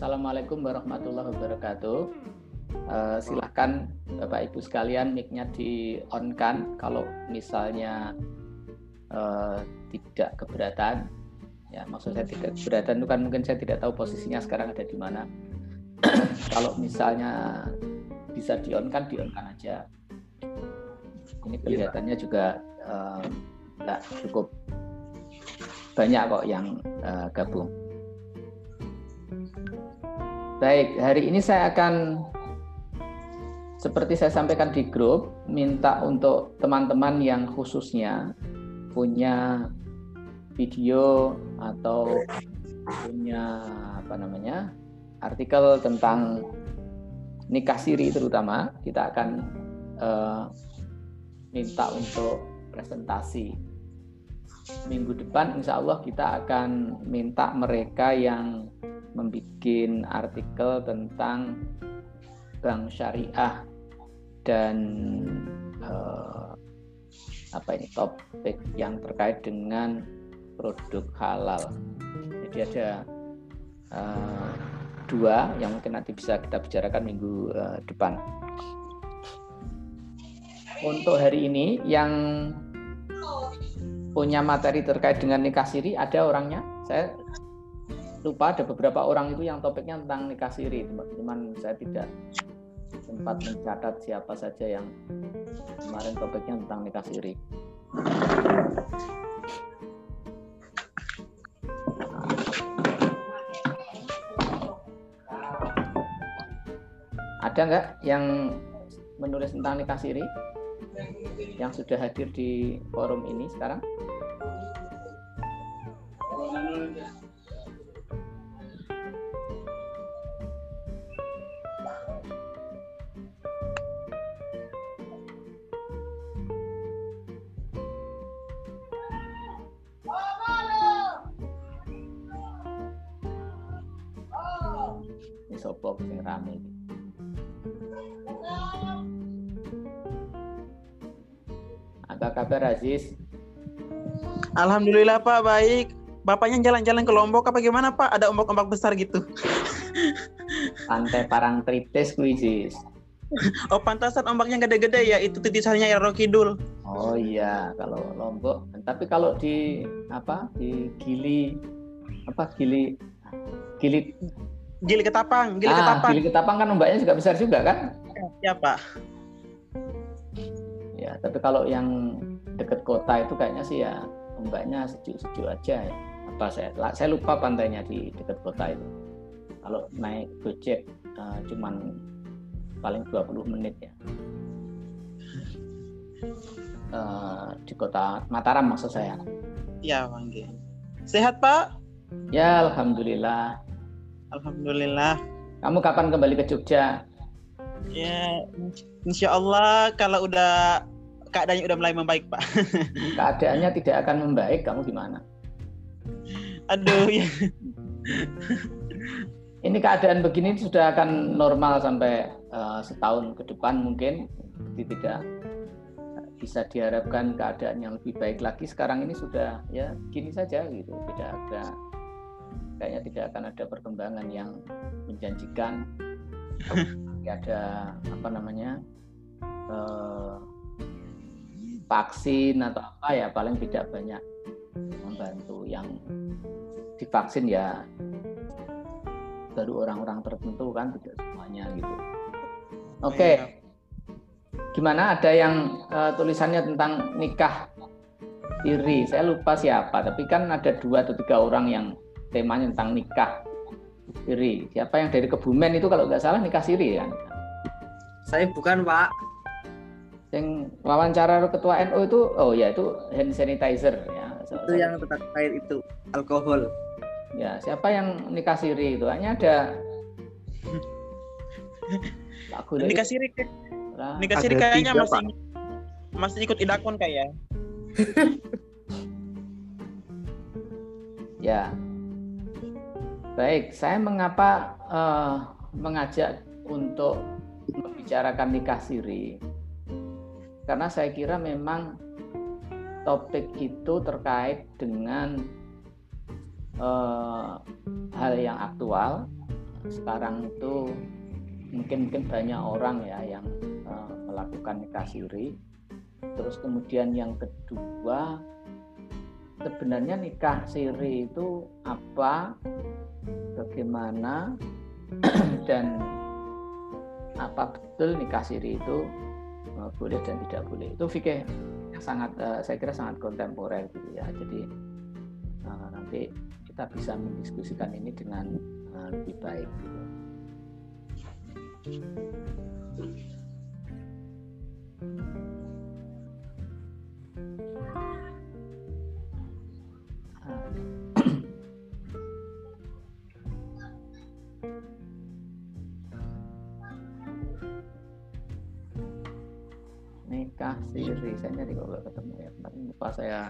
Assalamualaikum warahmatullahi wabarakatuh. Uh, silahkan Bapak Ibu sekalian mic-nya di on kan kalau misalnya uh, tidak keberatan. Ya, maksud saya tidak keberatan itu kan mungkin saya tidak tahu posisinya sekarang ada di mana. kalau misalnya bisa di on kan di on kan aja. Ini kelihatannya juga uh, cukup banyak kok yang uh, gabung. Baik, hari ini saya akan seperti saya sampaikan di grup, minta untuk teman-teman yang khususnya punya video atau punya apa namanya artikel tentang nikah siri terutama kita akan uh, minta untuk presentasi. Minggu depan insya Allah kita akan minta mereka yang membuat artikel tentang bank syariah dan uh, apa ini topik yang terkait dengan produk halal. Jadi ada uh, dua yang mungkin nanti bisa kita bicarakan minggu uh, depan. Untuk hari ini yang punya materi terkait dengan nikah siri ada orangnya. Saya lupa ada beberapa orang itu yang topiknya tentang nikah siri cuman saya tidak sempat mencatat siapa saja yang kemarin topiknya tentang nikah siri ada nggak yang menulis tentang nikah siri yang sudah hadir di forum ini sekarang? Sopo sing rame iki. Apa kabar Aziz? Alhamdulillah Pak baik. Bapaknya jalan-jalan ke Lombok apa gimana Pak? Ada ombak-ombak besar gitu. Pantai Parang Tritis kuisis. Oh pantasan ombaknya gede-gede ya itu titisannya Ero Kidul. Oh iya kalau Lombok. Tapi kalau di apa di Gili apa Gili Gili Gili Ketapang, Gili ah, Ketapang. Gili Ketapang kan ombaknya juga besar juga kan? Ya, Pak. Ya, tapi kalau yang dekat kota itu kayaknya sih ya ombaknya sejuk-sejuk aja ya. Apa saya saya lupa pantainya di dekat kota itu. Kalau naik Gojek uh, cuman paling 20 menit ya. Uh, di kota Mataram maksud saya. Ya, Bang. Sehat, Pak? Ya, alhamdulillah. Alhamdulillah. Kamu kapan kembali ke Jogja? Ya, insya Allah kalau udah keadaannya udah mulai membaik, Pak. Keadaannya tidak akan membaik, kamu gimana? Aduh, ya. Ini keadaan begini sudah akan normal sampai uh, setahun ke depan mungkin. Jadi tidak bisa diharapkan keadaan yang lebih baik lagi. Sekarang ini sudah ya gini saja gitu, tidak ada kayaknya tidak akan ada perkembangan yang menjanjikan. Ada apa namanya eh, vaksin atau apa ya paling tidak banyak membantu. Yang divaksin ya baru orang-orang tertentu kan tidak semuanya gitu. Oke. Okay. Iya. gimana? Ada yang uh, tulisannya tentang nikah iri. Saya lupa siapa tapi kan ada dua atau tiga orang yang temanya tentang nikah siri. Siapa yang dari Kebumen itu kalau nggak salah nikah siri kan? Saya bukan Pak. Yang wawancara ketua NU itu, oh ya itu hand sanitizer ya. So, itu yang terkait itu alkohol. Ya siapa yang nikah siri itu hanya ada. Aku nikah siri Nikah siri kayaknya masih masih ikut idakon kayak. ya, Baik, saya mengapa uh, mengajak untuk membicarakan nikah siri? Karena saya kira memang topik itu terkait dengan uh, hal yang aktual sekarang itu mungkin mungkin banyak orang ya yang uh, melakukan nikah siri. Terus kemudian yang kedua sebenarnya nikah siri itu apa, bagaimana dan apa betul nikah siri itu uh, boleh dan tidak boleh. Itu fikih sangat uh, saya kira sangat kontemporer gitu ya. Jadi uh, nanti kita bisa mendiskusikan ini dengan lebih baik. Gitu. nikah siri saya nyari kalau ketemu ya lupa saya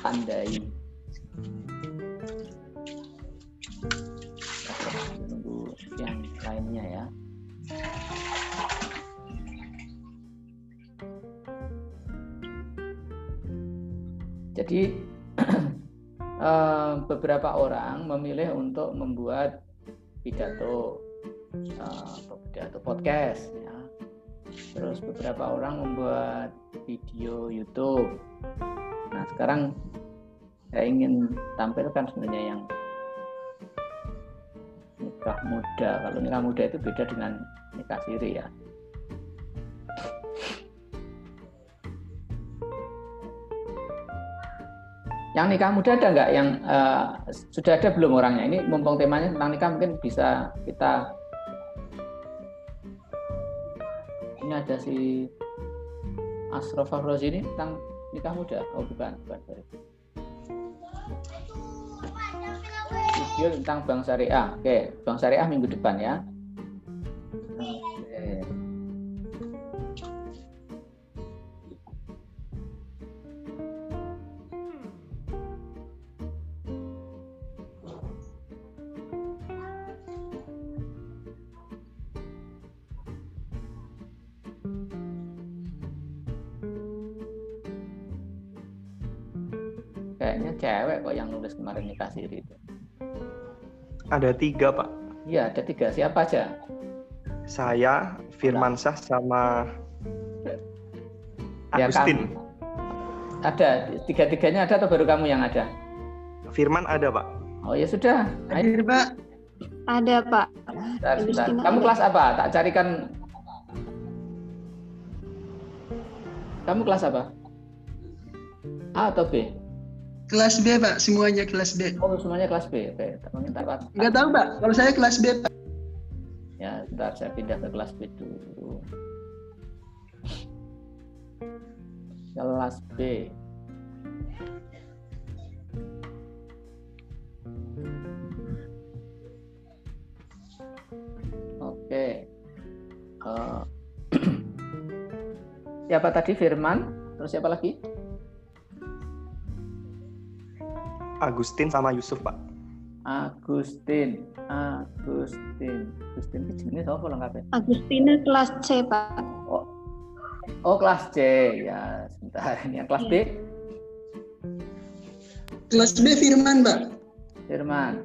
tandai. Nunggu yang lainnya ya. Jadi eh, beberapa orang memilih untuk membuat pidato uh, pidato podcast terus beberapa orang membuat video YouTube. Nah sekarang saya ingin tampilkan sebenarnya yang nikah muda. Kalau nikah muda itu beda dengan nikah siri ya. Yang nikah muda ada nggak yang uh, sudah ada belum orangnya? Ini mumpung temanya tentang nikah mungkin bisa kita ini ada si Asrof Rozi ini tentang nikah muda? Oh bukan bukan video tentang bank syariah. Oke bank syariah minggu depan ya cewek kok yang nulis kemarin nikah siri itu. Ada tiga pak. Iya ada tiga. Siapa aja? Saya, Firman Syah sama ya, Agustin. Kamu. Ada tiga-tiganya ada atau baru kamu yang ada? Firman ada pak. Oh ya sudah. Hadir pak. Ada pak. Bentar, bentar. Kamu kelas apa? Tak carikan. Kamu kelas apa? A atau B? Kelas B, Pak. Semuanya kelas B. Oh, semuanya kelas B. Oke, tak Pak. Enggak tahu, Pak. Kalau saya kelas B, Pak. Ya, sebentar saya pindah ke kelas B dulu. Kelas B. Oke. Uh, siapa tadi Firman? Terus siapa lagi? Agustin sama Yusuf pak. Agustin Agustin. Agustin itu jenis apa lengkapnya Agustina kelas C pak. Oh. Oh kelas C. Ya sebentar. Ini yang kelas B? Kelas B Firman pak. Firman.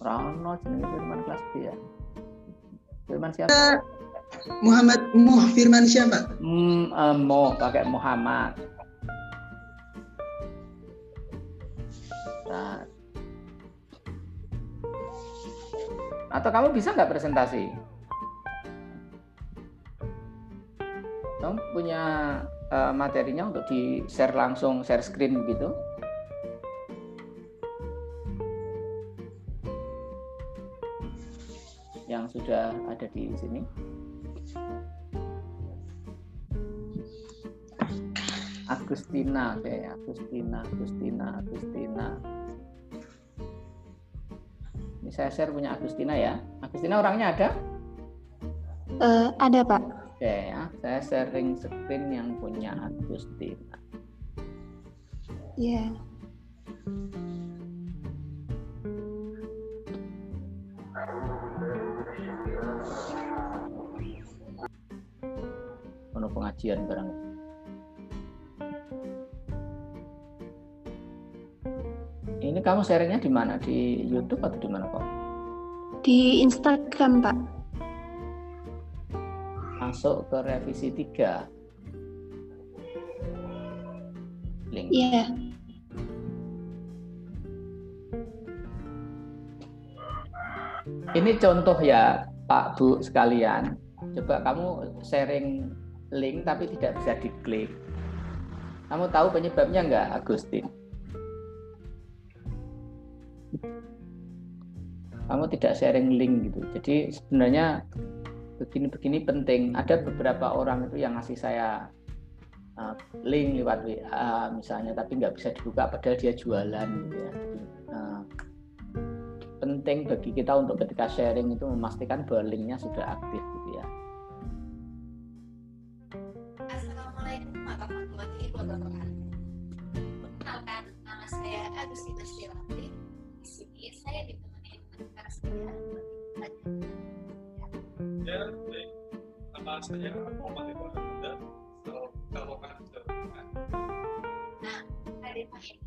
Rano jenis Firman kelas B ya? Firman siapa? Muhammad Muh Firman siapa? Hmm, uh, Mo pakai Muhammad Nah. Atau kamu bisa nggak presentasi? Kamu punya uh, materinya untuk di share langsung, share screen begitu? Yang sudah ada di sini. Agustina, oke, Agustina, Agustina, Agustina. Ini saya share punya Agustina ya. Agustina orangnya ada? Uh, ada Pak. Oke ya, saya sharing screen yang punya Agustina. Iya. Yeah. Penuh pengajian barang. Ini kamu sharingnya di mana? Di YouTube atau di mana kok? Di Instagram, Pak. Masuk ke revisi 3. Link. Iya. Ini contoh ya Pak Bu sekalian. Coba kamu sharing link tapi tidak bisa diklik. Kamu tahu penyebabnya nggak, Agustin? Kamu tidak sharing link gitu. Jadi sebenarnya begini-begini penting. Ada beberapa orang itu yang ngasih saya uh, link lewat WA misalnya, tapi nggak bisa dibuka padahal dia jualan gitu ya. Uh, penting bagi kita untuk ketika sharing itu memastikan bahwa linknya sudah aktif gitu ya. Assalamualaikum warahmatullahi wabarakatuh. Perkenalkan nama saya Agustina Stilati. Di sini saya saya. Ya, baik. Muda. Kalau kan Nah,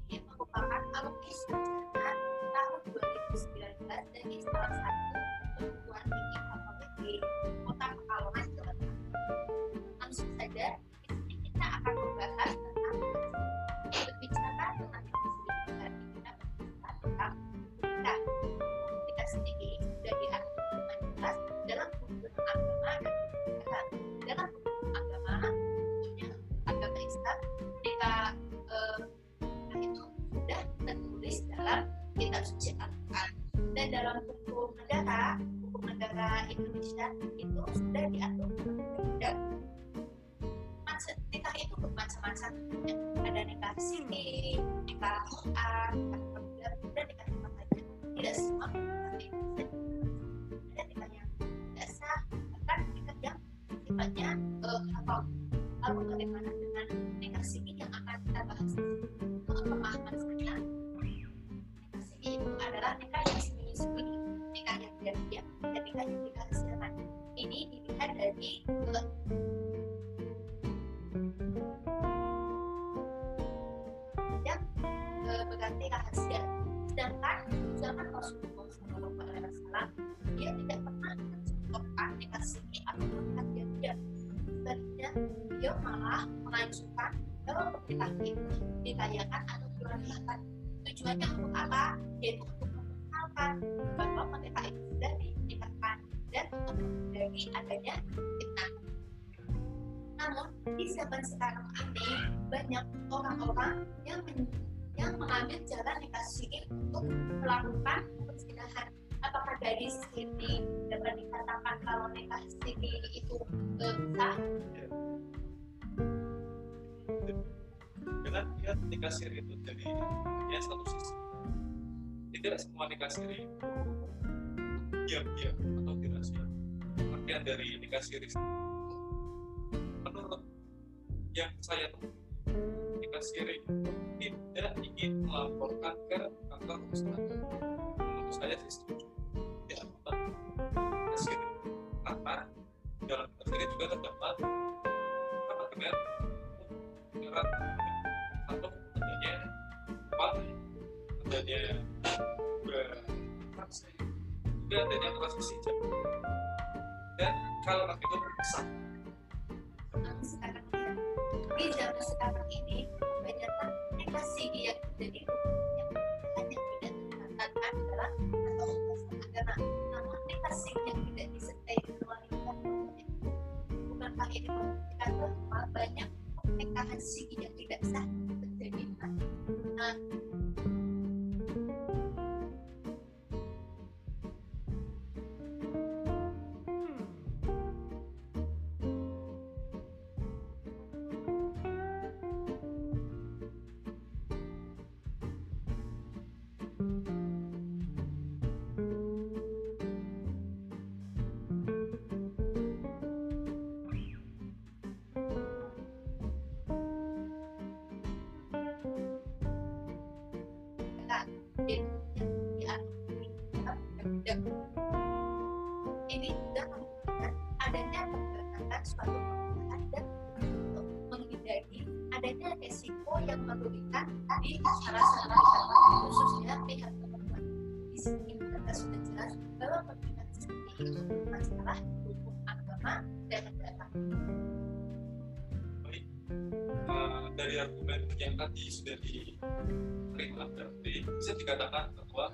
ini merupakan sarjana tahun 2019 dari salah satu perguruan tinggi favorit suci Al-Quran dan dalam hukum negara hukum negara Indonesia itu sudah diatur. Dan nikah itu bermacam-macam. Ada nikah siri nikah Quran dan nikah nikah lainnya tidak semua ada nikah yang tidak sah bahkan nikah yang sifatnya eh, apa lalu bagaimana dengan nikah siri yang akan kita bahas. Pemahaman saya itu dirayakan atau dirayakan tujuannya untuk apa? Yaitu untuk memperkenalkan bahwa mereka itu sudah dan untuk menghindari adanya fitnah. Namun di zaman sekarang ini banyak orang-orang yang yang mengambil jalan siri untuk melakukan perzinahan apakah dari sini dapat dikatakan kalau nikah siri itu eh, sah dengan dia nikah siri itu jadi ya satu sisi. Tidak semua nikah siri diam-diam atau dirahasia artian dari nikah siri menurut yang saya temui nikah siri tidak ingin melaporkan ke kantor usaha menurut saya sih setuju. Tidak apa nikah siri karena dalam nikah siri juga terdapat apa atau adanya apa adanya juga adanya transaksi jam dan kalau nanti itu ya, di zaman sekarang ini kebanyakan nikah siri yang yang hanya tidak terkatakan dalam atau agama namun siri yang tidak disertai bukankah ini membuktikan bahwa banyak siri yang tidak sah nah, berarti bisa dikatakan bahwa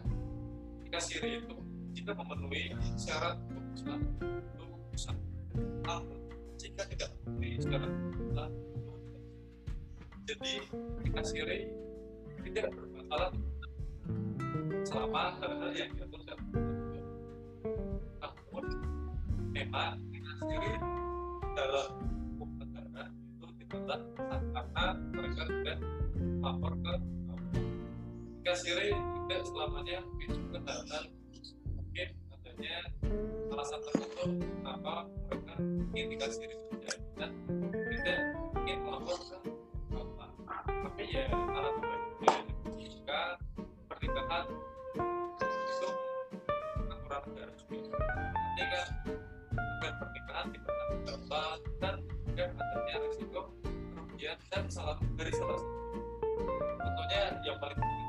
jika siri itu jika memenuhi syarat keputusan keputusan A jika tidak memenuhi syarat keputusan jadi jika siri tidak bermasalah selama hal-hal yang diatur dalam namun memang jika siri dalam hukum negara itu ditolak karena mereka sudah lapor ke jika siri tidak selamanya menunjukkan hal-hal mungkin adanya alasan tertentu kenapa mereka ingin dikasih diri dan tidak ingin melapor ke apa. Tapi ya alat baiknya jika pernikahan itu aturan negara juga ketika agar pernikahan terlambat dan agar adanya risiko kerugian dan salah dari salah satu. Contohnya yang paling penting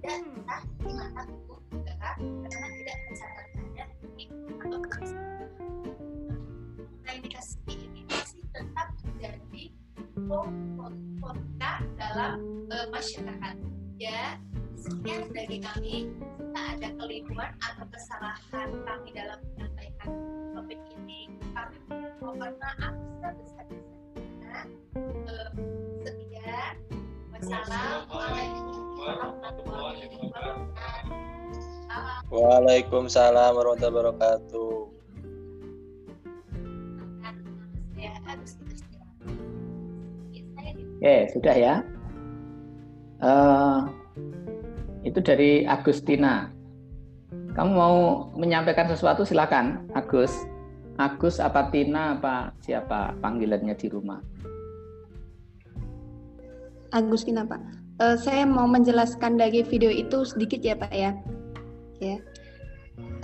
tidak sah di mata hukum negara karena tidak mencatatkannya atau siri ini masih tetap menjadi kontra dalam eh, masyarakat ya sekian dari kami jika ada keliruan atau kesalahan kami dalam menyampaikan topik ini kami mohon maaf sebesar-besarnya Eh, sekian wassalamualaikum Waalaikumsalam warahmatullahi wabarakatuh. Oke, sudah ya. Eh, itu dari Agustina. Kamu mau menyampaikan sesuatu silakan, Agus. Agus apa Tina apa siapa panggilannya di rumah? Agustina Pak. Eh, saya mau menjelaskan dari video itu sedikit ya Pak ya. Ya.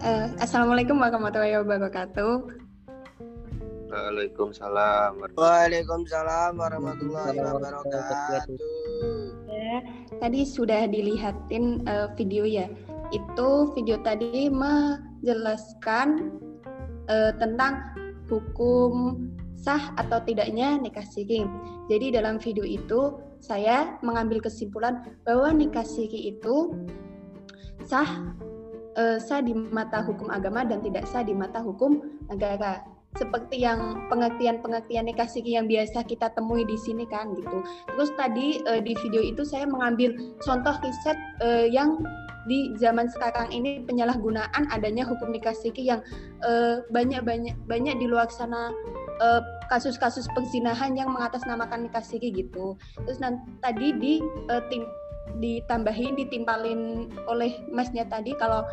Eh, Assalamualaikum warahmatullahi wabarakatuh. Waalaikumsalam. Waalaikumsalam warahmatullahi wabarakatuh. Ya, tadi sudah dilihatin eh, video ya. Itu video tadi menjelaskan eh, tentang hukum sah atau tidaknya nikah siri. Jadi dalam video itu saya mengambil kesimpulan bahwa nikah siri itu sah eh, sah di mata hukum agama dan tidak sah di mata hukum negara. Seperti yang pengertian-pengertian nikah siri yang biasa kita temui di sini kan gitu. Terus tadi eh, di video itu saya mengambil contoh riset eh, yang di zaman sekarang ini penyalahgunaan adanya hukum nikah siri yang eh, banyak-banyak banyak di luar sana eh, kasus-kasus perzinahan yang mengatasnamakan nikah siri gitu. Terus nanti tadi di eh, tim ditambahin ditimpalin oleh masnya tadi kalau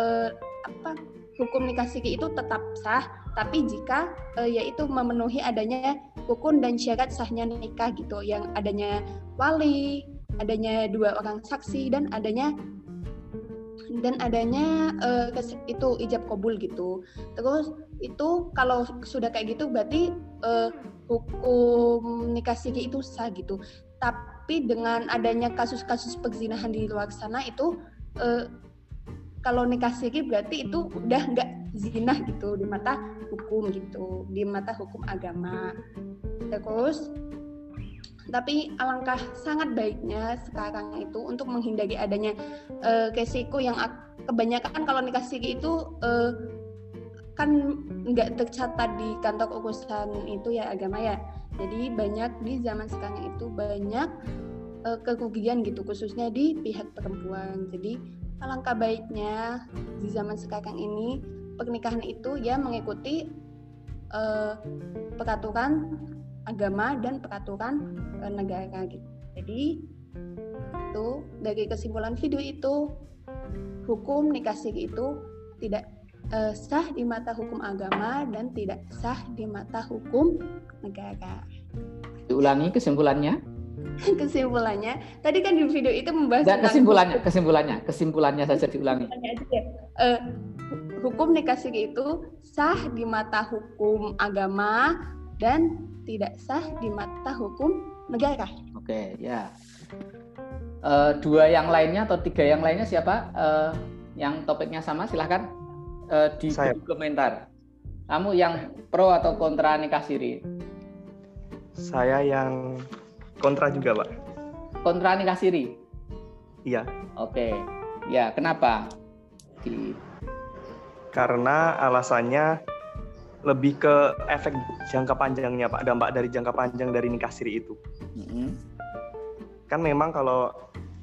eh, apa hukum nikah siri itu tetap sah tapi jika eh, yaitu memenuhi adanya rukun dan syarat sahnya nikah gitu yang adanya wali adanya dua orang saksi dan adanya dan adanya kes- itu ijab kabul gitu. Terus itu kalau sudah kayak gitu berarti eh, hukum nikah siri itu sah gitu. Tapi dengan adanya kasus-kasus perzinahan di luar sana itu eh, kalau nikah siri berarti itu udah nggak zina gitu di mata hukum gitu di mata hukum agama. Terus tapi alangkah sangat baiknya sekarang itu untuk menghindari adanya eh, resiko yang ak- kebanyakan kalau nikah siri itu eh, kan nggak tercatat di kantor urusan itu ya agama ya. Jadi banyak di zaman sekarang itu banyak eh, kerugian gitu khususnya di pihak perempuan. Jadi alangkah baiknya di zaman sekarang ini pernikahan itu ya mengikuti eh, peraturan agama dan peraturan eh, negara gitu. Jadi Itu dari kesimpulan video itu hukum nikah siri itu tidak uh, sah di mata hukum agama dan tidak sah di mata hukum negara. Diulangi kesimpulannya? kesimpulannya, tadi kan di video itu membahas Nggak, kesimpulannya, kesimpulannya, kesimpulannya saja diulangi. Uh, hukum nikah siri itu sah di mata hukum agama dan tidak sah di mata hukum negara. Oke, ya. Uh, dua yang lainnya atau tiga yang lainnya siapa? Uh, yang topiknya sama, silahkan uh, di Saya. komentar. Kamu yang pro atau kontra nikah siri? Saya yang kontra juga, Pak. Kontra nikah siri? Iya. Oke. Ya, kenapa? Di... Karena alasannya lebih ke efek jangka panjangnya, Pak. Dampak dari jangka panjang dari nikah siri itu. Mm -hmm. Kan memang kalau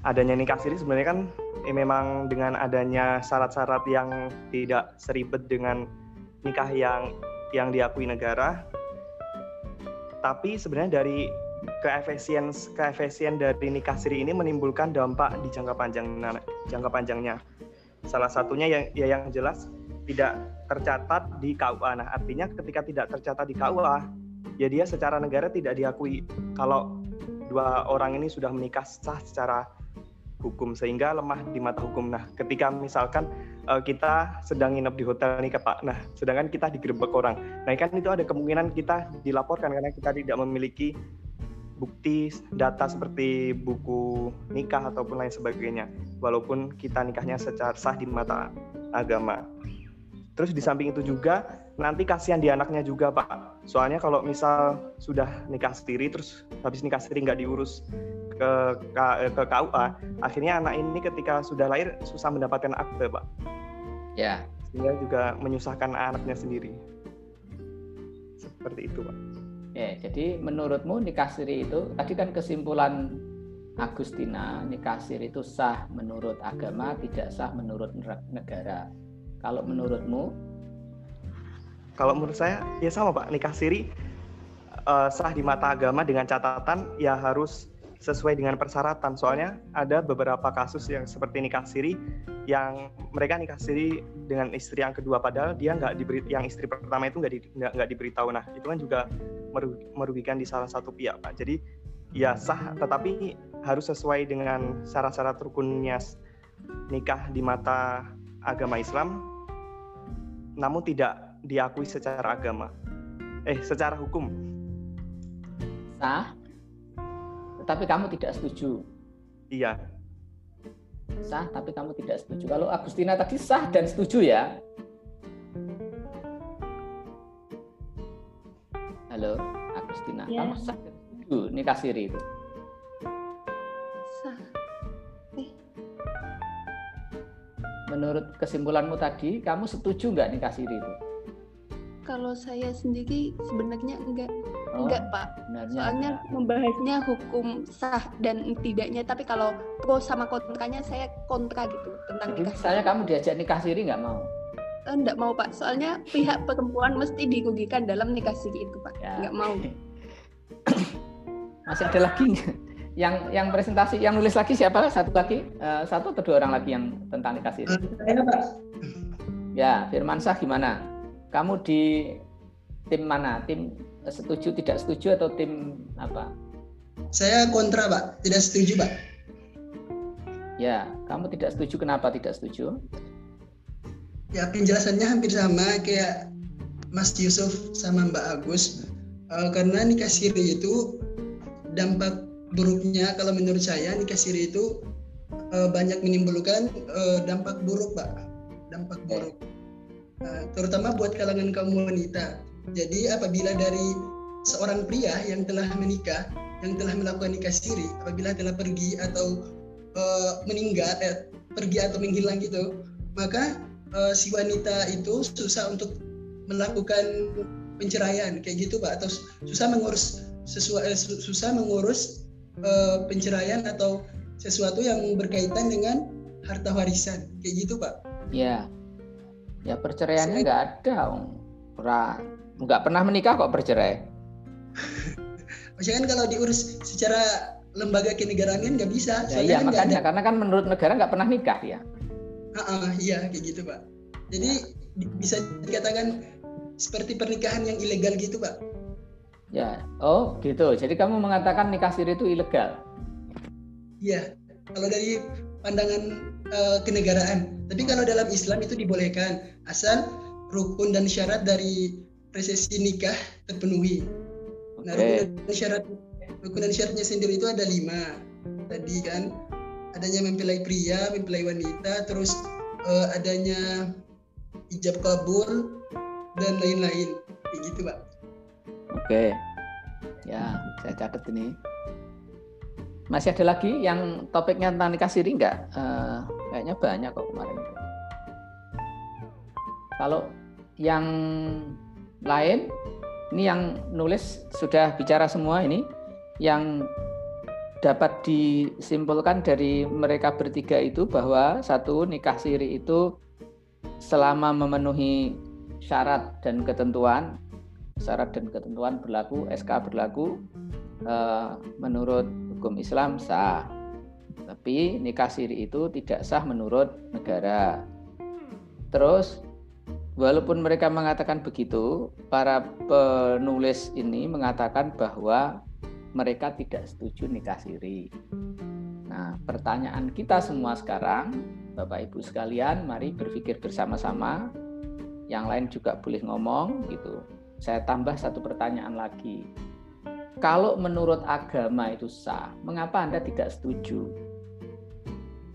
adanya nikah siri sebenarnya kan eh, memang dengan adanya syarat-syarat yang tidak seribet dengan nikah yang yang diakui negara tapi sebenarnya dari keefisien keefisien dari nikah siri ini menimbulkan dampak di jangka panjang jangka panjangnya salah satunya yang ya yang jelas tidak tercatat di KUA nah artinya ketika tidak tercatat di KUA ya dia secara negara tidak diakui kalau dua orang ini sudah menikah sah secara hukum sehingga lemah di mata hukum. Nah, ketika misalkan uh, kita sedang nginep di hotel nih Pak, nah sedangkan kita digerebek orang. Nah, kan itu ada kemungkinan kita dilaporkan karena kita tidak memiliki bukti data seperti buku nikah ataupun lain sebagainya walaupun kita nikahnya secara sah di mata agama. Terus di samping itu juga nanti kasihan di anaknya juga Pak. Soalnya kalau misal sudah nikah sendiri terus habis nikah sendiri nggak diurus ke ke KUA, akhirnya anak ini ketika sudah lahir susah mendapatkan akte, Pak. Ya. Sehingga juga menyusahkan anaknya sendiri. Seperti itu, Pak. Ya, jadi menurutmu nikah siri itu tadi kan kesimpulan Agustina nikah siri itu sah menurut agama, tidak sah menurut negara. Kalau menurutmu? Kalau menurut saya ya sama Pak, nikah siri uh, sah di mata agama dengan catatan ya harus sesuai dengan persyaratan. Soalnya ada beberapa kasus yang seperti nikah siri yang mereka nikah siri dengan istri yang kedua padahal dia nggak diberi yang istri pertama itu nggak di, nggak, diberitahu. Nah itu kan juga merugikan di salah satu pihak pak. Jadi ya sah tetapi harus sesuai dengan syarat-syarat rukunnya nikah di mata agama Islam namun tidak diakui secara agama eh secara hukum sah tapi kamu tidak setuju. Iya. Sah, tapi kamu tidak setuju. Kalau Agustina tadi sah dan setuju ya. Halo, Agustina, ya. kamu sah dan setuju nikah siri itu? Menurut kesimpulanmu tadi, kamu setuju nggak nikah siri itu? Kalau saya sendiri sebenarnya enggak Oh, Enggak Pak. Benarnya Soalnya enggak. membahasnya hukum sah dan tidaknya. Tapi kalau pro sama kontranya saya kontra gitu tentang Jadi nikah. Saya kamu diajak nikah siri nggak mau? Enggak mau Pak. Soalnya pihak perempuan mesti dirugikan dalam nikah siri itu Pak. Ya. Enggak mau. Masih ada lagi yang yang presentasi yang nulis lagi siapa satu lagi uh, satu atau dua orang lagi yang tentang nikah siri saya pak ya Firman Sah gimana kamu di tim mana tim setuju tidak setuju atau tim apa? Saya kontra, Pak. Tidak setuju, Pak. Ya, kamu tidak setuju kenapa tidak setuju? Ya, penjelasannya hampir sama kayak Mas Yusuf sama Mbak Agus. Uh, karena nikah siri itu dampak buruknya kalau menurut saya nikah siri itu uh, banyak menimbulkan uh, dampak buruk, Pak. Dampak buruk. Uh, terutama buat kalangan kaum wanita jadi apabila dari seorang pria yang telah menikah, yang telah melakukan nikah siri, apabila telah pergi atau uh, meninggal, eh, pergi atau menghilang gitu, maka uh, si wanita itu susah untuk melakukan penceraian kayak gitu pak, atau susah mengurus sesuatu, eh, susah mengurus uh, penceraian atau sesuatu yang berkaitan dengan harta warisan kayak gitu pak. Iya, ya perceraiannya nggak ada, om nggak pernah menikah kok bercerai. Maksudnya kan kalau diurus secara lembaga kenegaraan kan nggak bisa. Ya, iya kan makanya karena kan menurut negara nggak pernah nikah ya. Ah, uh, iya kayak gitu pak. Jadi ya. bisa dikatakan seperti pernikahan yang ilegal gitu pak. Ya, oh gitu. Jadi kamu mengatakan nikah siri itu ilegal? Iya. Kalau dari pandangan uh, kenegaraan. Tapi kalau dalam Islam itu dibolehkan asal rukun dan syarat dari resesi nikah terpenuhi. Okay. Nah, rukun dan syarat rukun dan syaratnya sendiri itu ada lima. Tadi kan adanya mempelai pria, mempelai wanita, terus uh, adanya ijab kabul dan lain-lain. Begitu, Pak. Oke. Ya, saya catat ini. Masih ada lagi yang topiknya tentang nikah siri enggak? Uh, kayaknya banyak kok kemarin. Kalau yang lain ini yang nulis sudah bicara semua ini yang dapat disimpulkan dari mereka bertiga itu bahwa satu nikah siri itu selama memenuhi syarat dan ketentuan syarat dan ketentuan berlaku SK berlaku eh, menurut hukum Islam sah tapi nikah siri itu tidak sah menurut negara terus Walaupun mereka mengatakan begitu, para penulis ini mengatakan bahwa mereka tidak setuju nikah siri. Nah, pertanyaan kita semua sekarang, Bapak Ibu sekalian, mari berpikir bersama-sama. Yang lain juga boleh ngomong gitu. Saya tambah satu pertanyaan lagi. Kalau menurut agama itu sah, mengapa Anda tidak setuju?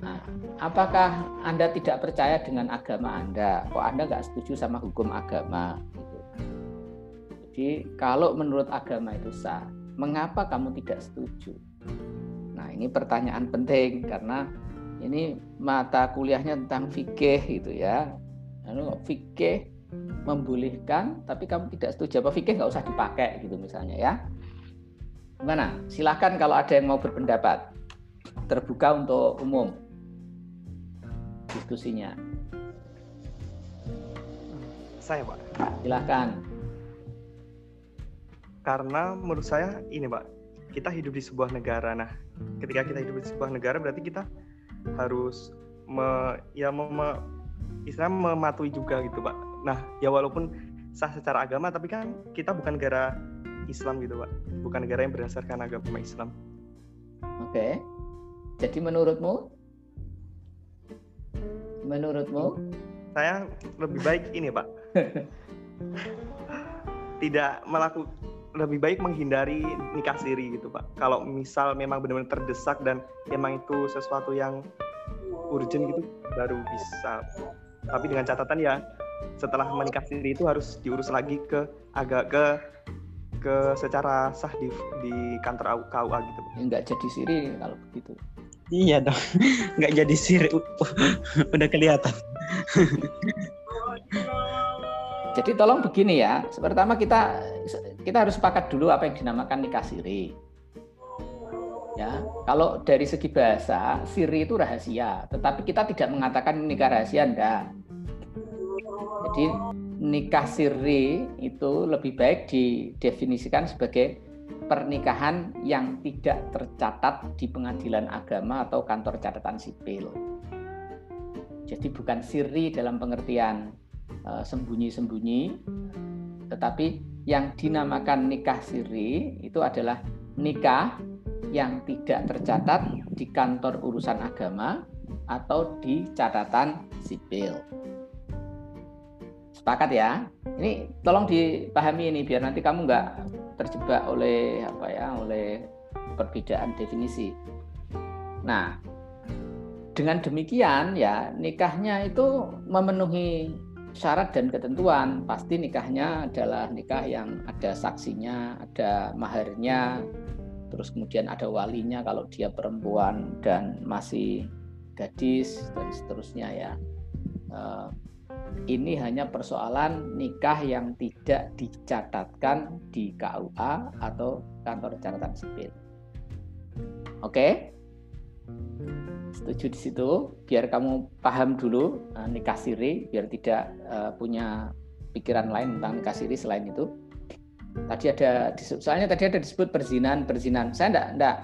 Nah, apakah Anda tidak percaya dengan agama Anda? Kok Anda nggak setuju sama hukum agama? Gitu. Jadi kalau menurut agama itu sah, mengapa kamu tidak setuju? Nah ini pertanyaan penting karena ini mata kuliahnya tentang fikih gitu ya. Lalu fikih membolehkan, tapi kamu tidak setuju apa fikih nggak usah dipakai gitu misalnya ya. Gimana? Silahkan kalau ada yang mau berpendapat. Terbuka untuk umum diskusinya. Saya, Pak. Silahkan. Karena menurut saya ini, Pak, kita hidup di sebuah negara. Nah, ketika kita hidup di sebuah negara berarti kita harus me, ya me, me, istilah mematuhi juga gitu, Pak. Nah, ya walaupun sah secara agama tapi kan kita bukan negara Islam gitu, Pak. Bukan negara yang berdasarkan agama Islam. Oke. Jadi menurutmu menurutmu? Saya lebih baik ini, Pak. Tidak melakukan lebih baik menghindari nikah siri gitu, Pak. Kalau misal memang benar-benar terdesak dan memang itu sesuatu yang urgent gitu baru bisa. Tapi dengan catatan ya setelah menikah siri itu harus diurus lagi ke agak ke ke secara sah di di kantor KUA gitu. Enggak jadi siri kalau begitu. Iya dong, nggak jadi sir, udah kelihatan. Jadi tolong begini ya, pertama kita kita harus sepakat dulu apa yang dinamakan nikah siri. Ya, kalau dari segi bahasa siri itu rahasia, tetapi kita tidak mengatakan nikah rahasia enggak. Jadi nikah siri itu lebih baik didefinisikan sebagai pernikahan yang tidak tercatat di pengadilan agama atau kantor catatan sipil. Jadi bukan siri dalam pengertian uh, sembunyi-sembunyi, tetapi yang dinamakan nikah siri itu adalah nikah yang tidak tercatat di kantor urusan agama atau di catatan sipil. Sepakat ya? Ini tolong dipahami ini biar nanti kamu nggak terjebak oleh apa ya oleh perbedaan definisi. Nah, dengan demikian ya nikahnya itu memenuhi syarat dan ketentuan. Pasti nikahnya adalah nikah yang ada saksinya, ada maharnya, terus kemudian ada walinya kalau dia perempuan dan masih gadis dan seterusnya ya. Ini hanya persoalan nikah yang tidak dicatatkan di KUA atau kantor catatan sipil. Oke? Setuju di situ? Biar kamu paham dulu uh, nikah siri, biar tidak uh, punya pikiran lain tentang nikah siri selain itu. Tadi ada, soalnya tadi ada disebut perzinan, perzinan. Saya enggak, enggak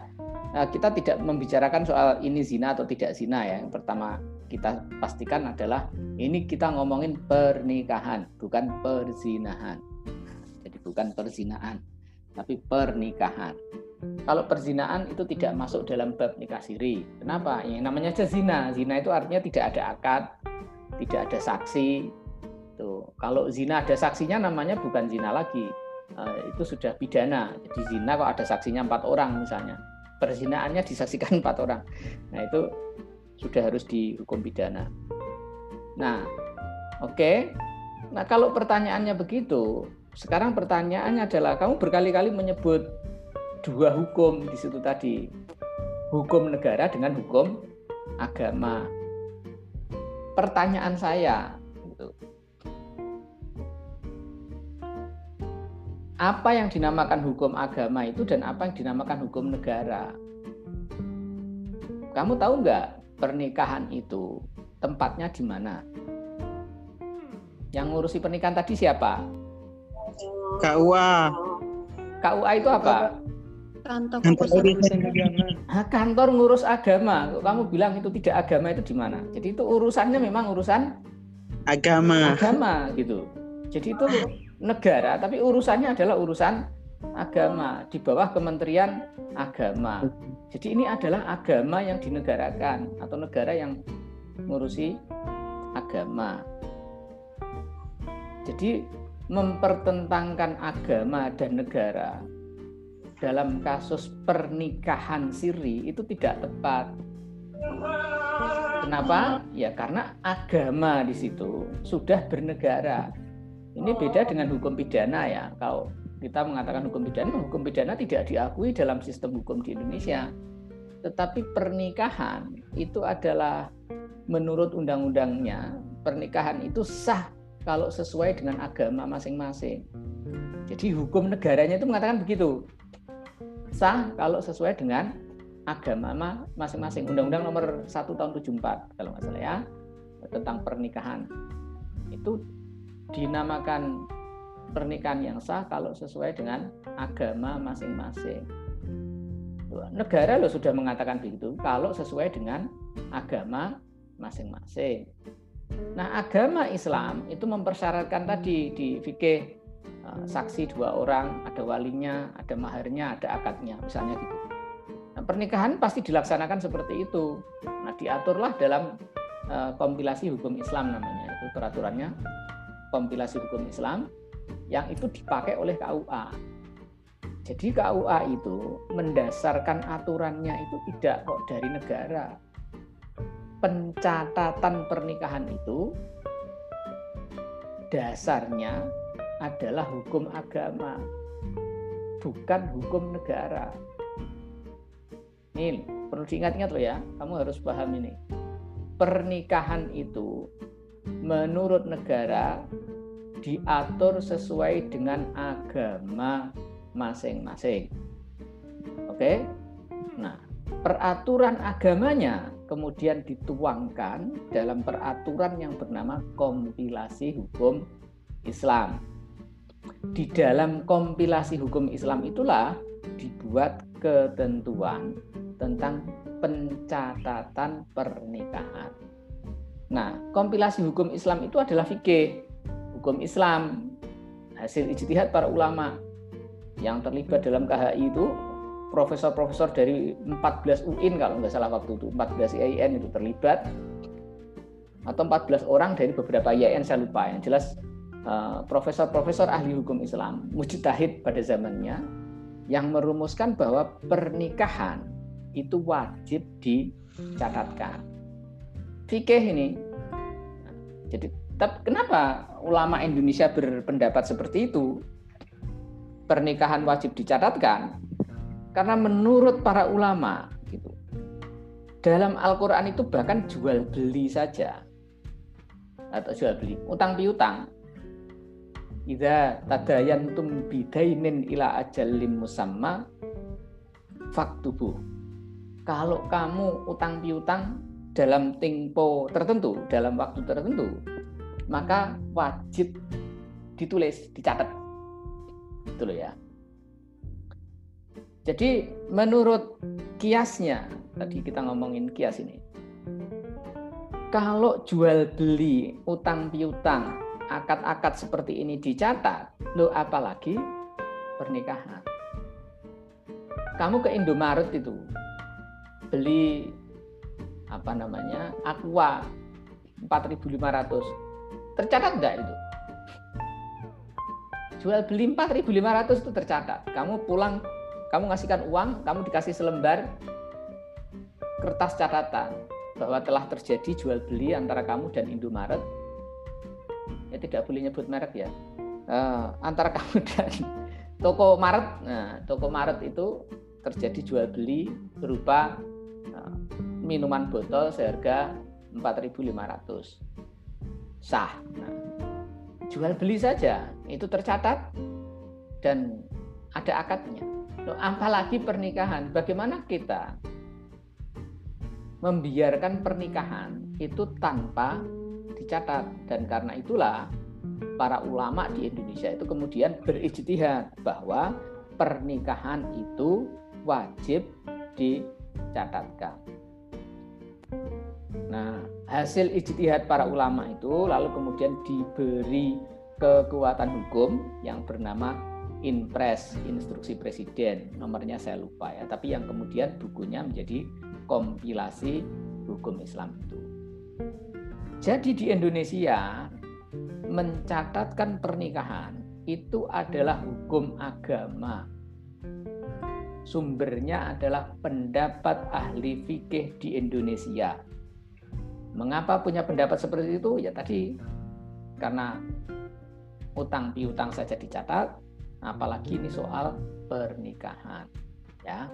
eh, kita tidak membicarakan soal ini zina atau tidak zina ya. Yang pertama kita pastikan adalah ini kita ngomongin pernikahan, bukan perzinahan. Jadi bukan perzinahan, tapi pernikahan. Kalau perzinaan itu tidak masuk dalam bab nikah siri. Kenapa? Yang namanya aja zina. Zina itu artinya tidak ada akad, tidak ada saksi. Tuh. Kalau zina ada saksinya namanya bukan zina lagi. Uh, itu sudah pidana. Jadi zina kok ada saksinya empat orang misalnya. Perzinaannya disaksikan empat orang. Nah itu sudah harus dihukum pidana. Nah, oke. Okay. Nah, kalau pertanyaannya begitu, sekarang pertanyaannya adalah kamu berkali-kali menyebut dua hukum di situ tadi. Hukum negara dengan hukum agama. Pertanyaan saya gitu. Apa yang dinamakan hukum agama itu dan apa yang dinamakan hukum negara? Kamu tahu nggak pernikahan itu tempatnya di mana? Yang ngurusi pernikahan tadi siapa? KUA. KUA itu apa? Kantor, kantor urusan agama. kantor ngurus agama. Kamu bilang itu tidak agama itu di mana? Jadi itu urusannya memang urusan agama. Agama gitu. Jadi itu negara, tapi urusannya adalah urusan agama di bawah Kementerian Agama. Jadi ini adalah agama yang dinegarakan atau negara yang ngurusi agama. Jadi mempertentangkan agama dan negara dalam kasus pernikahan siri itu tidak tepat. Kenapa? Ya karena agama di situ sudah bernegara. Ini beda dengan hukum pidana ya. Kalau kita mengatakan hukum pidana, hukum pidana tidak diakui dalam sistem hukum di Indonesia. Tetapi pernikahan itu adalah menurut undang-undangnya, pernikahan itu sah kalau sesuai dengan agama masing-masing. Jadi hukum negaranya itu mengatakan begitu sah kalau sesuai dengan agama masing-masing. Undang-Undang nomor 1 tahun 74 kalau nggak salah ya tentang pernikahan. Itu dinamakan pernikahan yang sah kalau sesuai dengan agama masing-masing. Negara lo sudah mengatakan begitu kalau sesuai dengan agama masing-masing. Nah, agama Islam itu mempersyaratkan tadi di fikih Eh, saksi dua orang, ada walinya, ada maharnya, ada akadnya, misalnya gitu. Nah, pernikahan pasti dilaksanakan seperti itu. Nah, diaturlah dalam uh, kompilasi hukum Islam namanya itu peraturannya kompilasi hukum Islam yang itu dipakai oleh KUA. Jadi KUA itu mendasarkan aturannya itu tidak kok dari negara. Pencatatan pernikahan itu dasarnya adalah hukum agama, bukan hukum negara. Ini perlu diingat-ingat loh ya, kamu harus paham ini. Pernikahan itu menurut negara diatur sesuai dengan agama masing-masing. Oke? Nah, peraturan agamanya kemudian dituangkan dalam peraturan yang bernama kompilasi hukum Islam di dalam kompilasi hukum Islam itulah dibuat ketentuan tentang pencatatan pernikahan. Nah, kompilasi hukum Islam itu adalah fikih, hukum Islam, hasil ijtihad para ulama yang terlibat dalam KHI itu profesor-profesor dari 14 UIN kalau nggak salah waktu itu 14 IAIN itu terlibat atau 14 orang dari beberapa IAIN saya lupa yang jelas Eh, profesor-profesor ahli hukum Islam, mujtahid pada zamannya, yang merumuskan bahwa pernikahan itu wajib dicatatkan. Fikih ini, jadi tapi kenapa ulama Indonesia berpendapat seperti itu? Pernikahan wajib dicatatkan karena menurut para ulama gitu. Dalam Al-Qur'an itu bahkan jual beli saja atau jual beli, utang piutang Idza tadayantum bidainin ila ajalin musamma faktubu. Kalau kamu utang piutang dalam tempo tertentu, dalam waktu tertentu, maka wajib ditulis, dicatat. Itu loh ya. Jadi menurut kiasnya tadi kita ngomongin kias ini kalau jual beli utang piutang akad-akad seperti ini dicatat lo apalagi pernikahan kamu ke Indomaret itu beli apa namanya aqua 4.500 tercatat enggak itu? Jual beli 4.500 itu tercatat. Kamu pulang kamu ngasihkan uang kamu dikasih selembar kertas catatan bahwa telah terjadi jual beli antara kamu dan Indomaret. Ya tidak boleh nyebut merek ya. Uh, antara kamu dan toko Maret. Nah toko Maret itu terjadi jual beli berupa uh, minuman botol seharga 4.500 sah. Nah, jual beli saja itu tercatat dan ada akadnya. Loh, apalagi pernikahan, bagaimana kita membiarkan pernikahan itu tanpa dicatat dan karena itulah para ulama di Indonesia itu kemudian berijtihad bahwa pernikahan itu wajib dicatatkan. Nah, hasil ijtihad para ulama itu lalu kemudian diberi kekuatan hukum yang bernama Inpres, Instruksi Presiden. Nomornya saya lupa ya, tapi yang kemudian bukunya menjadi kompilasi hukum Islam itu. Jadi di Indonesia mencatatkan pernikahan itu adalah hukum agama. Sumbernya adalah pendapat ahli fikih di Indonesia Mengapa punya pendapat seperti itu? Ya tadi karena utang piutang saja dicatat, apalagi ini soal pernikahan. Ya,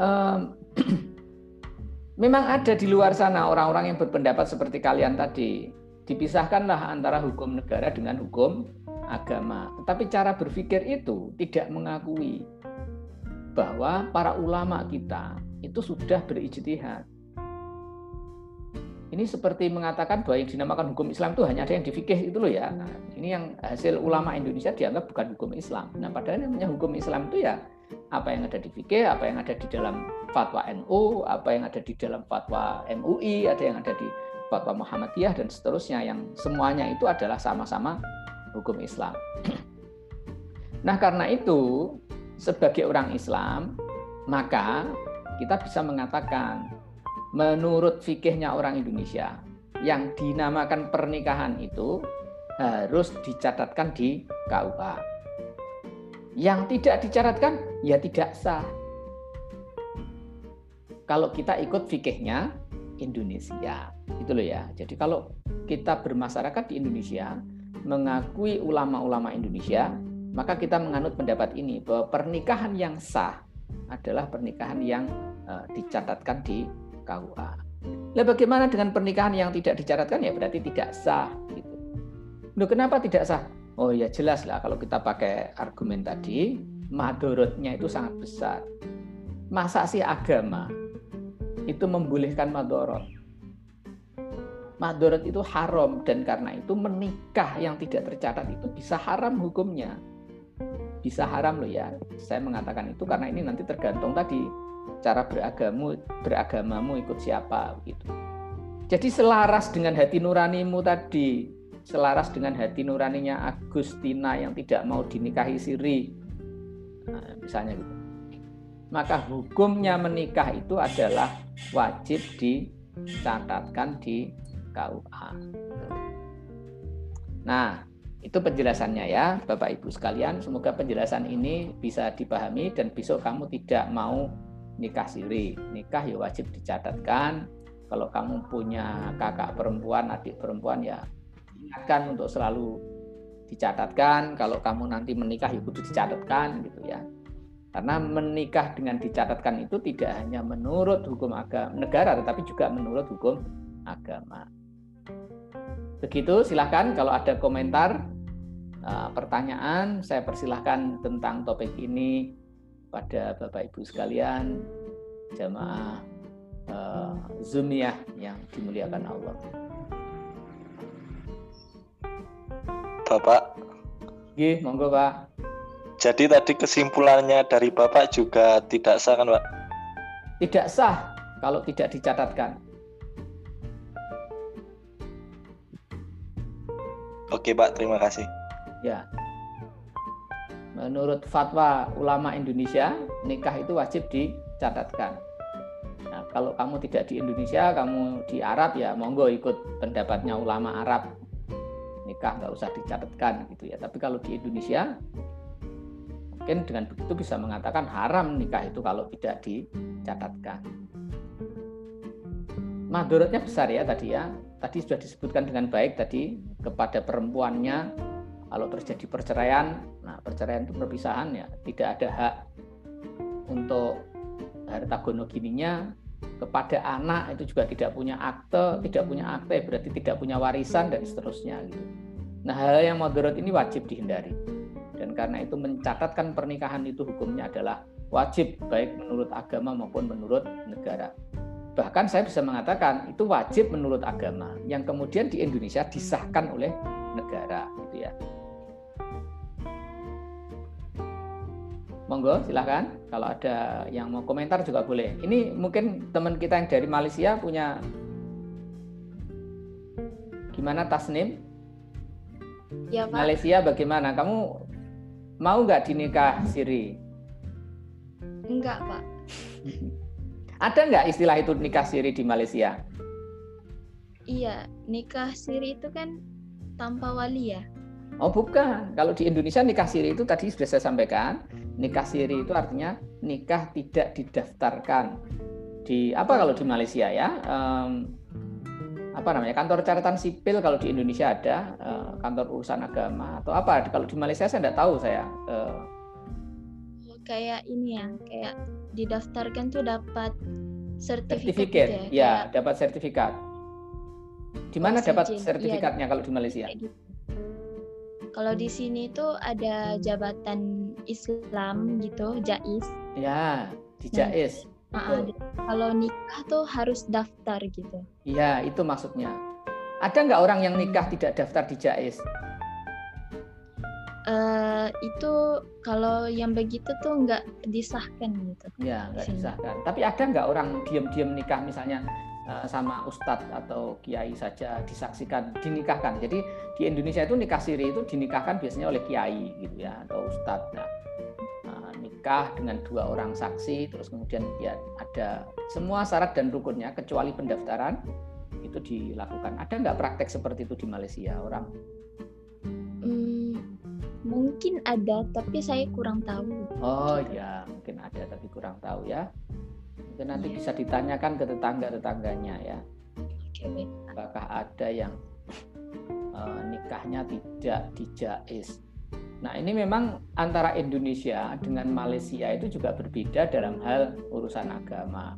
um, memang ada di luar sana orang-orang yang berpendapat seperti kalian tadi. Dipisahkanlah antara hukum negara dengan hukum agama. Tetapi cara berpikir itu tidak mengakui bahwa para ulama kita itu sudah berijtihad ini seperti mengatakan bahwa yang dinamakan hukum Islam itu hanya ada yang di fikih itu loh ya. Nah, ini yang hasil ulama Indonesia dianggap bukan hukum Islam. Nah, padahal namanya hukum Islam itu ya apa yang ada di fikih, apa yang ada di dalam fatwa NU, apa yang ada di dalam fatwa MUI, ada yang ada di fatwa Muhammadiyah dan seterusnya yang semuanya itu adalah sama-sama hukum Islam. Nah, karena itu sebagai orang Islam, maka kita bisa mengatakan menurut fikihnya orang Indonesia yang dinamakan pernikahan itu harus dicatatkan di KUA. Yang tidak dicatatkan ya tidak sah. Kalau kita ikut fikihnya Indonesia, itu loh ya. Jadi kalau kita bermasyarakat di Indonesia, mengakui ulama-ulama Indonesia, maka kita menganut pendapat ini bahwa pernikahan yang sah adalah pernikahan yang uh, dicatatkan di KUA. Nah, bagaimana dengan pernikahan yang tidak dicatatkan ya berarti tidak sah gitu. Loh, kenapa tidak sah? Oh ya jelas lah kalau kita pakai argumen tadi, madorotnya itu sangat besar. Masa sih agama itu membolehkan madorot? Madorot itu haram dan karena itu menikah yang tidak tercatat itu bisa haram hukumnya. Bisa haram loh ya. Saya mengatakan itu karena ini nanti tergantung tadi cara beragamu beragamamu ikut siapa gitu. Jadi selaras dengan hati nuranimu tadi, selaras dengan hati nuraninya Agustina yang tidak mau dinikahi Siri, nah, misalnya gitu. Maka hukumnya menikah itu adalah wajib dicatatkan di KUA. Nah, itu penjelasannya ya, Bapak Ibu sekalian. Semoga penjelasan ini bisa dipahami dan besok kamu tidak mau nikah siri. Nikah ya wajib dicatatkan. Kalau kamu punya kakak perempuan, adik perempuan ya ingatkan untuk selalu dicatatkan. Kalau kamu nanti menikah ya kudu dicatatkan gitu ya. Karena menikah dengan dicatatkan itu tidak hanya menurut hukum agama negara tetapi juga menurut hukum agama. Begitu silahkan kalau ada komentar eh, pertanyaan saya persilahkan tentang topik ini pada Bapak Ibu sekalian jamaah uh, Zumiyah yang dimuliakan Allah. Bapak. Gih, monggo Pak. Jadi tadi kesimpulannya dari Bapak juga tidak sah kan Pak? tidak sah kalau tidak dicatatkan. Oke, Pak. Terima kasih. Ya. Menurut fatwa ulama Indonesia, nikah itu wajib dicatatkan. Nah, kalau kamu tidak di Indonesia, kamu di Arab ya monggo ikut pendapatnya ulama Arab. Nikah nggak usah dicatatkan gitu ya. Tapi kalau di Indonesia, mungkin dengan begitu bisa mengatakan haram nikah itu kalau tidak dicatatkan. Madorotnya besar ya tadi ya. Tadi sudah disebutkan dengan baik tadi kepada perempuannya kalau terjadi perceraian, nah perceraian itu perpisahan ya, tidak ada hak untuk harta gono gininya kepada anak itu juga tidak punya akte, tidak punya akte berarti tidak punya warisan dan seterusnya gitu. Nah hal yang moderat ini wajib dihindari dan karena itu mencatatkan pernikahan itu hukumnya adalah wajib baik menurut agama maupun menurut negara. Bahkan saya bisa mengatakan itu wajib menurut agama yang kemudian di Indonesia disahkan oleh negara gitu ya. Monggo silahkan kalau ada yang mau komentar juga boleh. Ini mungkin teman kita yang dari Malaysia punya gimana Tasnim? Ya, Pak. Malaysia bagaimana? Kamu mau nggak dinikah siri? Enggak, Pak. Ada nggak istilah itu nikah siri di Malaysia? Iya, nikah siri itu kan tanpa wali ya. Oh bukan, kalau di Indonesia nikah siri itu tadi sudah saya sampaikan nikah siri itu artinya nikah tidak didaftarkan di apa kalau di Malaysia ya um, apa namanya kantor catatan sipil kalau di Indonesia ada uh, kantor urusan agama atau apa. Kalau di Malaysia saya tidak tahu saya uh, kayak ini ya kayak didaftarkan tuh dapat sertifikat, ya, ya dapat sertifikat. Di mana dapat iya, sertifikatnya ya, kalau di Malaysia? Gitu. Kalau di sini tuh ada jabatan Islam gitu, jais. Ya, di nah, jais. Nah, uh, kalau nikah tuh harus daftar gitu. Iya, itu maksudnya. Ada nggak orang yang nikah tidak daftar di jais? Uh, itu kalau yang begitu tuh nggak disahkan gitu. Ya, nggak disahkan. Tapi ada nggak orang diam-diam nikah misalnya sama ustadz atau kiai saja disaksikan, dinikahkan. Jadi di Indonesia itu nikah siri itu dinikahkan biasanya oleh kiai gitu ya atau ustadz. Nah, uh, nikah dengan dua orang saksi, terus kemudian ya ada semua syarat dan rukunnya kecuali pendaftaran itu dilakukan. Ada nggak praktek seperti itu di Malaysia orang? Hmm, mungkin ada, tapi saya kurang tahu. Oh ya, mungkin ada tapi kurang tahu ya. Mungkin nanti bisa ditanyakan ke tetangga-tetangganya ya. Apakah ada yang uh, nikahnya tidak dijais? Nah ini memang antara Indonesia dengan Malaysia itu juga berbeda dalam hal urusan agama.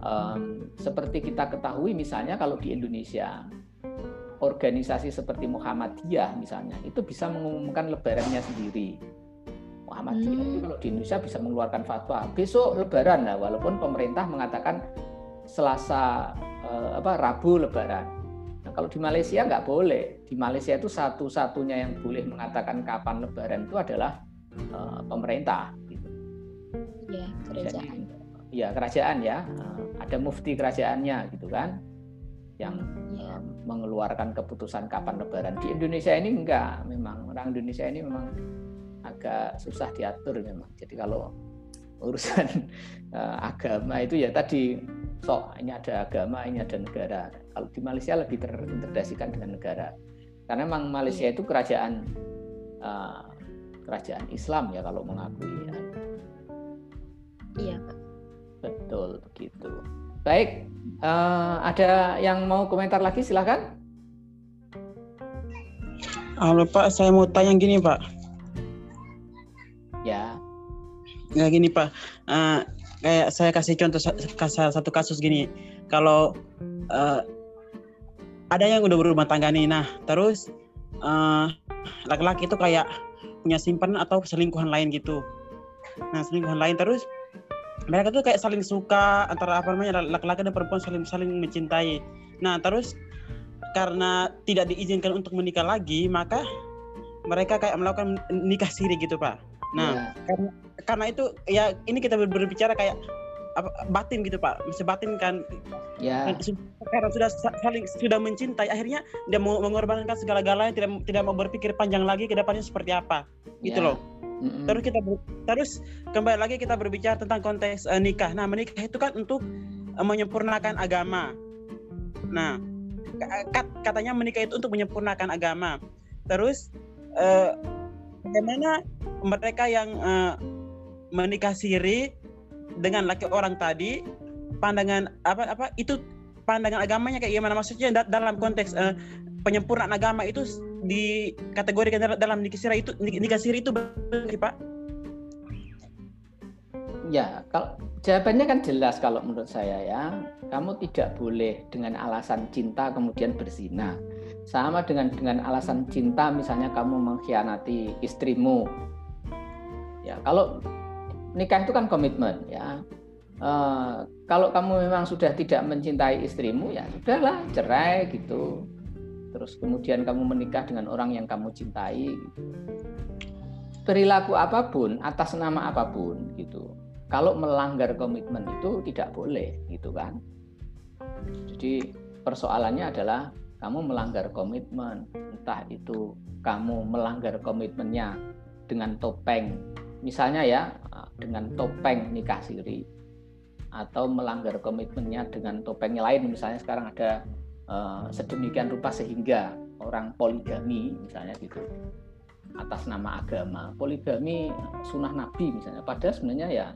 Um, seperti kita ketahui misalnya kalau di Indonesia organisasi seperti Muhammadiyah misalnya itu bisa mengumumkan lebarannya sendiri. Muhammadiyah hmm. itu kalau di Indonesia bisa mengeluarkan fatwa besok lebaran lah walaupun pemerintah mengatakan Selasa eh, apa Rabu lebaran. Nah, kalau di Malaysia nggak boleh. Di Malaysia itu satu-satunya yang boleh mengatakan kapan lebaran itu adalah eh, pemerintah gitu. Ya, kerajaan. Iya, kerajaan ya. Eh, ada mufti kerajaannya gitu kan yang ya. mengeluarkan keputusan kapan lebaran. Di Indonesia ini enggak, memang orang Indonesia ini memang agak susah diatur memang. Jadi kalau urusan uh, agama itu ya tadi sok ini ada agama, ini ada negara. Kalau di Malaysia lebih terintegrasikan dengan negara. Karena memang Malaysia itu kerajaan uh, kerajaan Islam ya kalau mengakui ya. Iya, Pak. Betul begitu. Baik, uh, ada yang mau komentar lagi silahkan. Halo Pak, saya mau tanya gini Pak. Ya. Ya gini Pak, uh, kayak saya kasih contoh satu kasus gini. Kalau uh, ada yang udah berumah tangga nih, nah terus laki laki-laki itu kayak punya simpanan atau selingkuhan lain gitu. Nah selingkuhan lain terus mereka tuh kayak saling suka antara apa namanya laki-laki dan perempuan saling saling mencintai. Nah terus karena tidak diizinkan untuk menikah lagi, maka mereka kayak melakukan nikah siri gitu pak. Nah, yeah. karena karena itu ya ini kita berbicara kayak apa, batin gitu pak. Masih batin kan ya. karena sudah saling sudah mencintai. Akhirnya dia mau mengorbankan segala-galanya tidak tidak mau berpikir panjang lagi ke depannya seperti apa. Gitu ya. loh. Mm-hmm. terus kita terus kembali lagi kita berbicara tentang konteks uh, nikah. Nah menikah itu kan untuk uh, menyempurnakan agama. Nah katanya menikah itu untuk menyempurnakan agama. Terus uh, bagaimana mereka yang uh, menikah siri dengan laki orang tadi pandangan apa apa itu pandangan agamanya kayak gimana? Maksudnya dalam konteks uh, penyempurnaan agama itu di kategori dalam nikah siri itu nikah siri itu berarti pak? Ya kalau jawabannya kan jelas kalau menurut saya ya. Kamu tidak boleh dengan alasan cinta kemudian berzina sama dengan dengan alasan cinta misalnya kamu mengkhianati istrimu. Ya kalau nikah itu kan komitmen ya. Uh, kalau kamu memang sudah tidak mencintai istrimu ya sudahlah cerai gitu. Terus kemudian kamu menikah dengan orang yang kamu cintai gitu. perilaku apa pun atas nama apa pun gitu. Kalau melanggar komitmen itu tidak boleh gitu kan. Jadi persoalannya adalah kamu melanggar komitmen. Entah itu kamu melanggar komitmennya dengan topeng. Misalnya ya dengan topeng nikah siri. Atau melanggar komitmennya dengan topengnya lain. Misalnya sekarang ada uh, sedemikian rupa sehingga orang poligami misalnya gitu. Atas nama agama. Poligami sunnah nabi misalnya. Padahal sebenarnya ya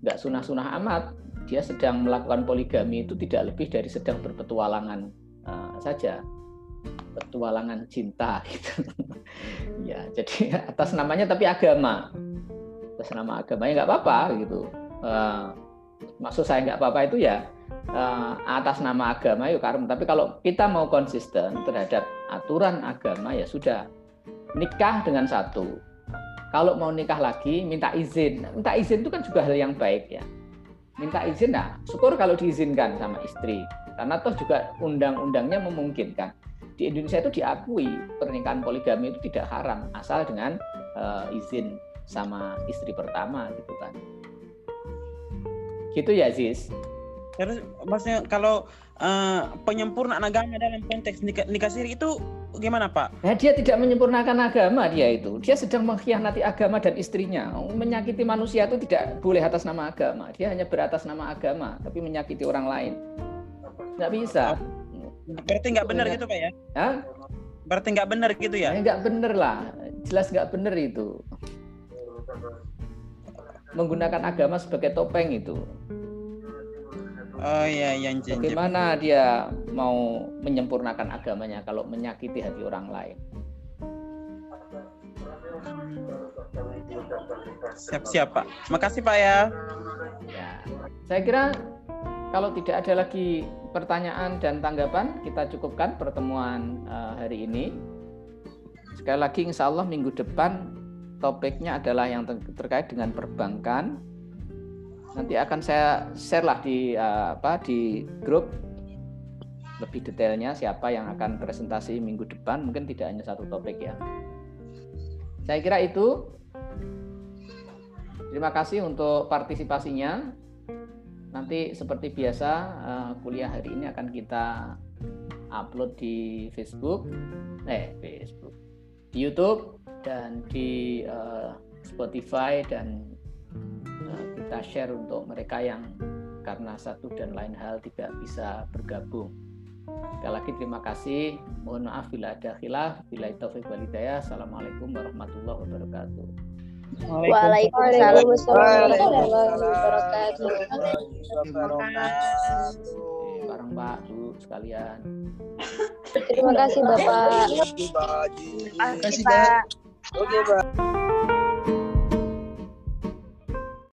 nggak sunah-sunah amat. Dia sedang melakukan poligami itu tidak lebih dari sedang berpetualangan uh, saja. Petualangan cinta gitu. Ya jadi atas namanya tapi agama. Atas nama agama ya nggak apa-apa gitu. Uh, maksud saya nggak apa-apa itu ya uh, atas nama agama yuk karena tapi kalau kita mau konsisten terhadap aturan agama ya sudah. Nikah dengan satu. Kalau mau nikah lagi minta izin. Minta izin itu kan juga hal yang baik ya. Minta izin nah syukur kalau diizinkan sama istri karena toh juga undang-undangnya memungkinkan di Indonesia itu diakui pernikahan poligami itu tidak haram asal dengan uh, izin sama istri pertama gitu kan gitu ya Ziz terus maksudnya kalau uh, penyempurnaan agama dalam konteks nikah, nikah siri itu gimana Pak? Nah, dia tidak menyempurnakan agama dia itu. Dia sedang mengkhianati agama dan istrinya. Menyakiti manusia itu tidak boleh atas nama agama. Dia hanya beratas nama agama, tapi menyakiti orang lain. Nggak bisa. Berarti nggak benar gitu Pak ya? Hah? Berarti nggak benar gitu ya? Nggak benar lah. Jelas nggak benar itu menggunakan agama sebagai topeng itu. Oh iya, yang Bagaimana dia mau menyempurnakan agamanya kalau menyakiti hati orang lain? Siap-siap Pak. Makasih Pak ya. Ya, saya kira kalau tidak ada lagi pertanyaan dan tanggapan, kita cukupkan pertemuan uh, hari ini. Sekali lagi, insya Allah minggu depan topiknya adalah yang terkait dengan perbankan. Nanti akan saya share lah di uh, apa di grup lebih detailnya siapa yang akan presentasi minggu depan. Mungkin tidak hanya satu topik ya. Saya kira itu. Terima kasih untuk partisipasinya. Nanti seperti biasa uh, kuliah hari ini akan kita upload di Facebook, eh Facebook, di YouTube dan di uh, Spotify dan uh, kita share untuk mereka yang karena satu dan lain hal tidak bisa bergabung. Sekali lagi terima kasih. Mohon maaf bila ada khilaf. Bila walidayah. Assalamualaikum warahmatullahi wabarakatuh. Waalaikumsalam warahmatullahi wabarakatuh. Barang Pak, Bu sekalian. Terima kasih Bapak. Terima kasih Pak. Oke, Pak.